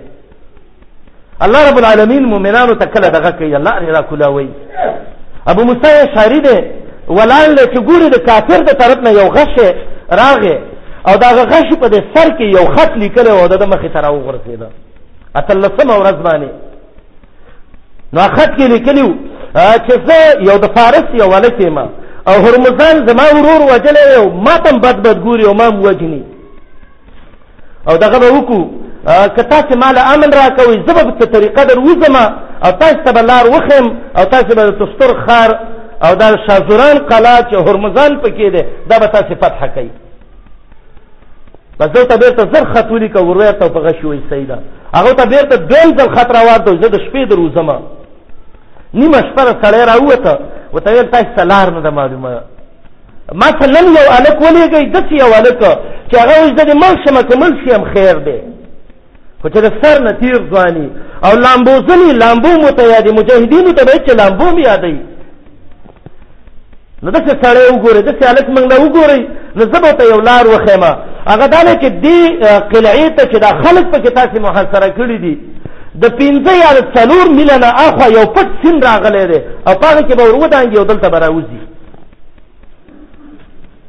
الله رب العالمین مؤمنانو ته کله دغه کوي الله دې را کولاوي ابو موسی اشعری دی ولال چې ګوري د کافر د طرف نه یو غش راغې او دا غش په دې سر کې یو خط لیکل او د مخې سره وغورځېده اتلسمه ورځ باندې نو خط کې لیکلی و چې زه یو د فارس یو هلک یم او هرمزان زما ورور وجلی او ما ته هم بد بد ګوري او ما هم وجني او دغه به وکړو که تاسې ما له امن راکوئ زه به څه طریقه در وځم او تاسو ته به لار وښیم او تاسو به د تستر ښار او دا شازوران قلا چې هرمزان پکې دی دا به تاسو فتح کوي بس دلته بیرته زر خط ولیکه وروه ته په غشي وایي صحیح ده هغه ته بیرته دویم ځل خط راوارده زه د شپې د روزمه نیمه شپه د سړی راووته ورته ویل تاسو ته لار نه ده معلومه ما ته نن یو هلک ولېږئ داسې یو هلک چې هغه اوس د دې مړ شم که مړ شي هم خیر دی خو چې د سر نه تیر ځواني او لامبو ځني لامبو مو ته یادې مجاهدینو ته به چې لامبو مې یادوي نو داسې سړی وګورئ داسې هلک موږ نه وګورئ نو زه به ته یو لار وښیم هغه دا دی چې دې قلعې ته چې دا خلک پکې تاسې محاصره کړي دي د پنځه یا د څلور میله نه اخوا یو پټ سیند راغلی دی او په هغه کې به ور ودانګي او دلته به راوځي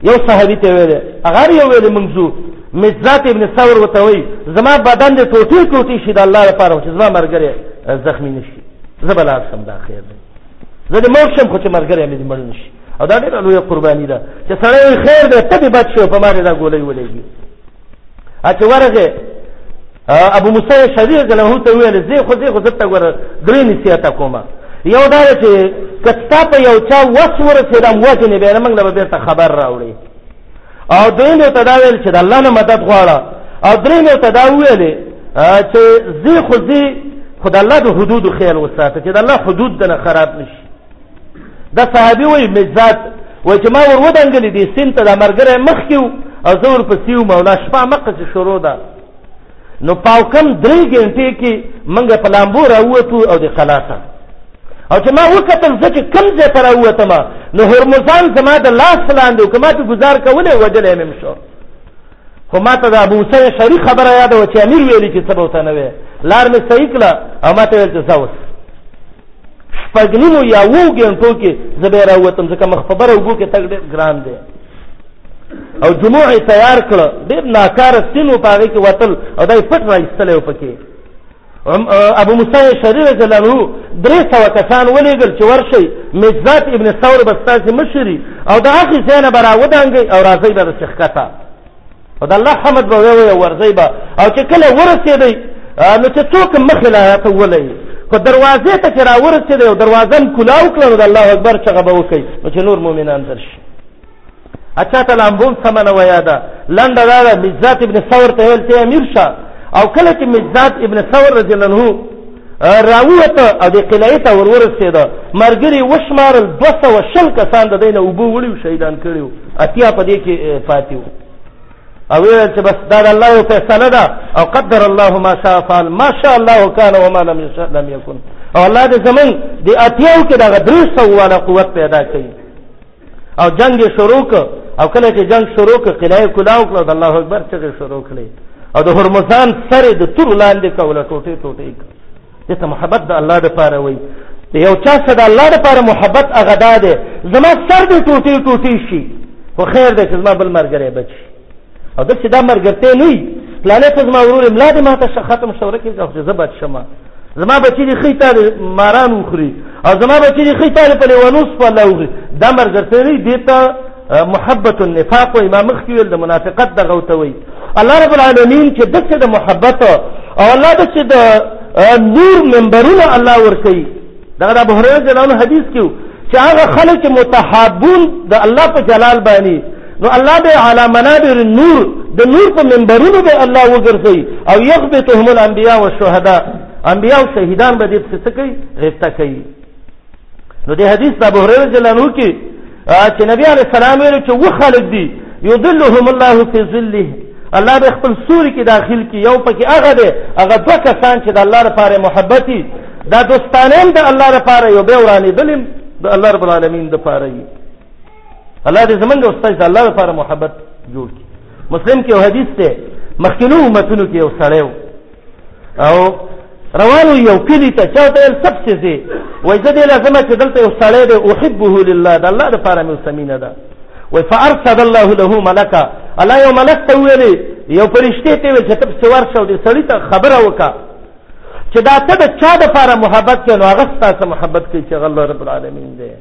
یو صحابي ته ویل هغه یو ویل منځو مزات ابن ثور وته وی زما بدن د ټوټي ټوټي شي د الله لپاره چې زما مرګره زخمی نشي زبلار سم دا خیر دی زه د مور شم خو چې مرګره مې مړ نشي او دا ډېره لویه قرباني ده چې سړی خیر دی ته به بچ شو په ما دا ګولۍ ولېږي اچ ورغه ابو موسی شری له ته ویل زی خو زی خو دته ور درې نصیحت کوم یو دا چې کتا په یو چا وسور سره موجه نه بیان موږ له بیرته خبر راوړي او دین ته دا ویل چې د الله نه مدد غواړه او درې نه ته دا ویل چې زی خو زی خدای الله د حدود خیال وساته چې د الله حدود دنه خراب نشي دا صحابي وای مزاد وای چې ما ور ودانګلې دي سین ته د مرګره مخ کیو او زه ور پسیو مولا شپه مکه چې شروع ده نو پاو کم درې غنټې کې منګه په لامبو راووتو او د خلاصه او چې ما وکتل زه چې کم ځای ته راووتم نو هرمزان زما د لاس لاندې او کما ته گزار کولې وجلې مم شو خو ما ته د ابو حسین شریک خبره یاد و چې امیر ویلي چې سبا وته نه وي لار مې صحیح کړه او ما ته ویل چې زاوس شپګنیمو یا وو ګنټو کې زبیره وتم ځکه مخبره وګو کې تګ ډېر ګران دی او جموع تیار کړ ډېر ناکاره سینو پاره کې وتل او دای پټ راځتل او پکې ابو موسی شری رضی الله عنه درې سوه کسان ولېږل چې ورشئ مجزات ابن ثور به ستاسې مشري او د هغې ځای نه به راودانګئ او راځئ به داسې ښکته او د الله حمد به ووایه ورځئ به او چې کله ورسېدئ نو چې څوک مخې له هغه ته ولئ خو دروازې ته چې راورسېدئ او دروازه هم کولاو کړه نو د الله اکبر چغه به وکړئ نو چې نور مؤمنان درشي اچھا ته لامبوم سمه نه ویا ده لنډه دا ده مزات ابن ثور ته ویل ته امیر شه او کله چې مزات ابن ثور رضی الله عنه راووته او د قلعې ته ورورسېد مرګري وشمارل دوه سوه شل کسان د دی نه اوبه وړي شهیدان کړي اتیا په دې کې پاتې وو او ویل چې بس دا د الله یو فیصله ده او قدر الله ما شاء فعل ما شاء الله کان وما لم یشاء لم یکن او الله دې زمون د اتیاو کې دغه درې سوه والا قوت پیدا کړي او جنگ شروع ک او کله چې جنگ شروع ک قلعه کلاو کړ د الله اکبر چې شروع کړي او د هرمزان سره د تور لاندې کوله ټوټه ټوټه دې ته محبت د الله د پاره وای یو چا صد الله د پاره محبت هغه ده زما سر دې ټوټه ټوټه شي خو خیر دې چې زما بل مرګره بچي او داسې دا مرګرتې نه وي پلانې ته زما ورور ملا دې ماته شه ختم شه ورکې که خو زه بد شم زما بچی دې خې تا ماران وخوري او زما بچی دې خې تا په لیوانو سپاله وخوري دا مرګرتې نه دي ته محبت النفاق او امام مخکې ویل د منافقت دغه وته وي الله رب العالمین چې دغه د محبت او الله د چې د نور منبرونه الله ورکي دغه ابو هريره رضی الله عنه حدیث کې چې هغه خلک چې متحابون د الله په جلال باندې نو الله به علی منابر النور د نور په منبرونو به الله وګرځي او يغبطهم الانبیاء والشهداء انبیاء او شهیدان به دې څه کوي غفته کوي نو دې حدیث ابو هريره رضی الله عنه کې چې نبی علی السلام ویل چې و خلق دي یذلهم الله فی ظله الله به خپل سوري کې داخل کی یو پکې هغه دی هغه دوه کسان چې د الله لپاره محبتي دا دوستانم د الله لپاره یو به ورانی دلم د الله رب العالمین د لپاره یي الله دې زمونږ استاد د الله لپاره محبت جوړ کړي مسلم کې یو حدیث ته مخکینو امتونو کې یو سړی او روانو یو کلی ته چا ته سب څه زی وای زه دې لازم چې دلته یو سړی دی احبه لله د الله لپاره مې سمینه ده وای فارسل الله له ملکا الله یو ملک ته ویلې یو پرشته ته ویل چې تب سوار شو دې سړی ته خبره وکا چې دا ته د چا د لپاره محبت کوي نو هغه ستاسو محبت کوي چې الله رب العالمین دی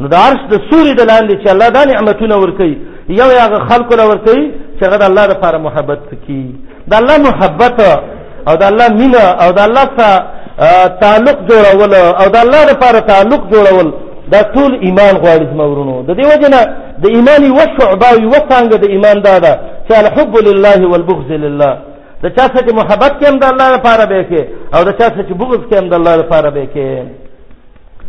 نو د عرش د سوري د لاندې چې الله دا نعمتونه ورکوي یو هغه خلکو له ورکوي چې هغه د الله لپاره محبت کوي د الله محبت او د الله مینه او د الله سره تعلق جوړول او د الله لپاره تعلق جوړول دا ټول ایمان غواړي زما ورونو د دې وجه نه د ایمان یوه شعبه او یوه څانګه د ایمان دا ده چې الحب لله والبغض لله د چا سره چې محبت کې هم د الله لپاره به کې او د چا سره چې بغض کې هم د الله لپاره به کې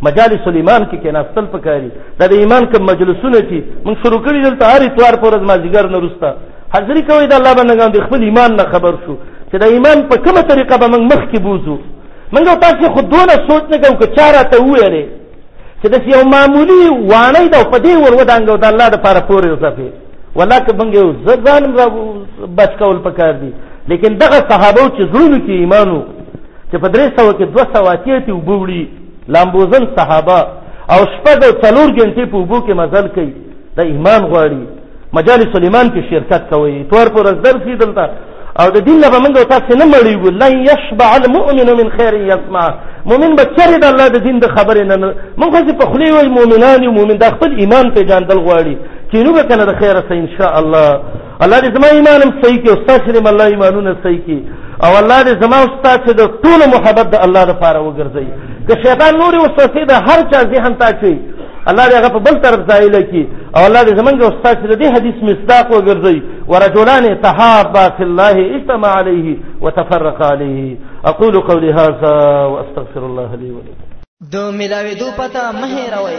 مجالس الایمان کې کېناستل پکاري دا د ایمان کوم مجلسونه چې موږ شروع کړی دلته هر اتوار پر ورځ مازیګر نه روستا حاضری کوي دا الله بندگان د خپل ایمان نه خبر شو چې دا ایمان په کومه طریقه به موږ مخ کې بوزو موږ تاسو خو دونه سوچ نه کوو چې چاره ته وېلې چې د یو معمولی وانه دا په دې ور ودانګو د الله د پاره پورې وسفي ولاکه موږ یو ځان را بچ کول پکار دي لیکن دغه صحابه چې زړونو کې ایمانو چې په درې سوه کې دوه سوه اتیا کې اوبه وړي لامبوزن صحابه او شپږ او څلور ګنټې په اوبو کې مزل کوي د ایمان غواړي مجالس سلیمان کې شرکت کوي تور پر ورځ درس دلته او د دین نه به موږ تاسو نه مړیږو لن یشبع المؤمن من خیر یسمع مؤمن به چرې د الله د دین د خبرې نه موږ خو په خلی وای مؤمنان یو مؤمن د خپل ایمان په جاندل غواړي چې نو به کنه د خیره سه ان شاء الله الله دې زما ایمان هم صحیح کړي او ستاسو دې الله ایمانونه صحیح کړي او الله دې زما او ستاسو د ټولو محبت د الله لپاره وګرځي که شیطان نورې وسوسې د هر چا ذهن ته اچوي الله دې هغه په بل طرف زایل کړي او الله دې زمونږ او ستاسو د دې حدیث مصداق وګرځي ورجلان تحابا في الله اجتمع عليه وتفرق عليه اقول قولي هذا واستغفر الله لي ولكم د ملاوي دو پتا مهروي